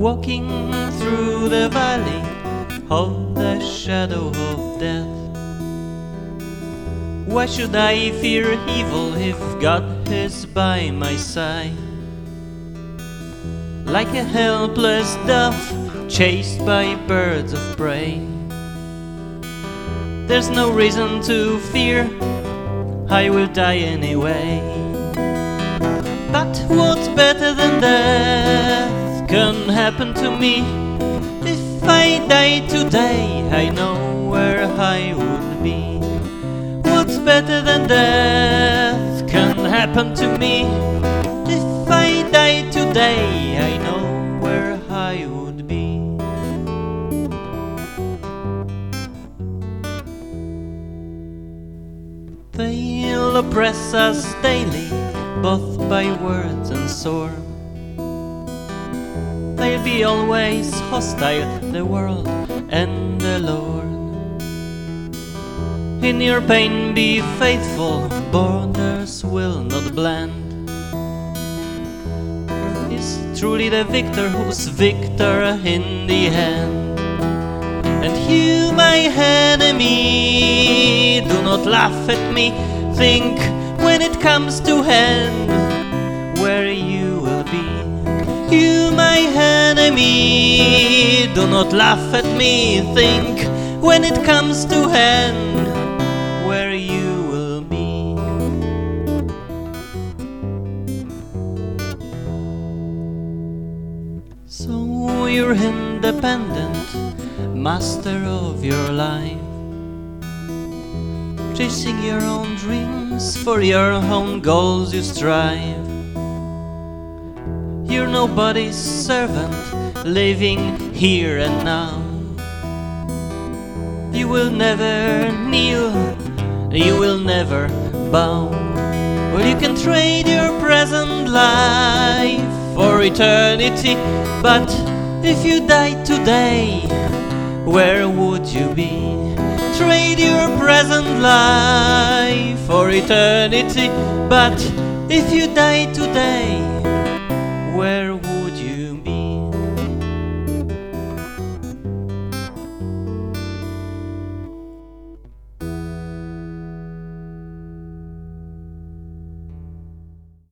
Walking through the valley of the shadow of death. Why should I fear evil if God is by my side? Like a helpless dove chased by birds of prey. There's no reason to fear, I will die anyway. But what's better than death can happen to me? If I die today, I know where I would be. What's better than death can happen to me? If I die today, I know where I would be. They'll oppress us daily, both by words and sword. They'll be always hostile, the world and the Lord. In your pain, be faithful, borders will not blend. Is truly the victor who's victor in the end. And you, my enemy, do not laugh at me. Think when it comes to hand where you enemy, do not laugh at me. Think when it comes to hand where you will be. So you're independent, master of your life. Chasing your own dreams, for your own goals you strive. You're nobody's servant, living here and now. You will never kneel, you will never bow. Well, you can trade your present life for eternity, but if you die today, where would you be? Trade your present life for eternity, but if you die today,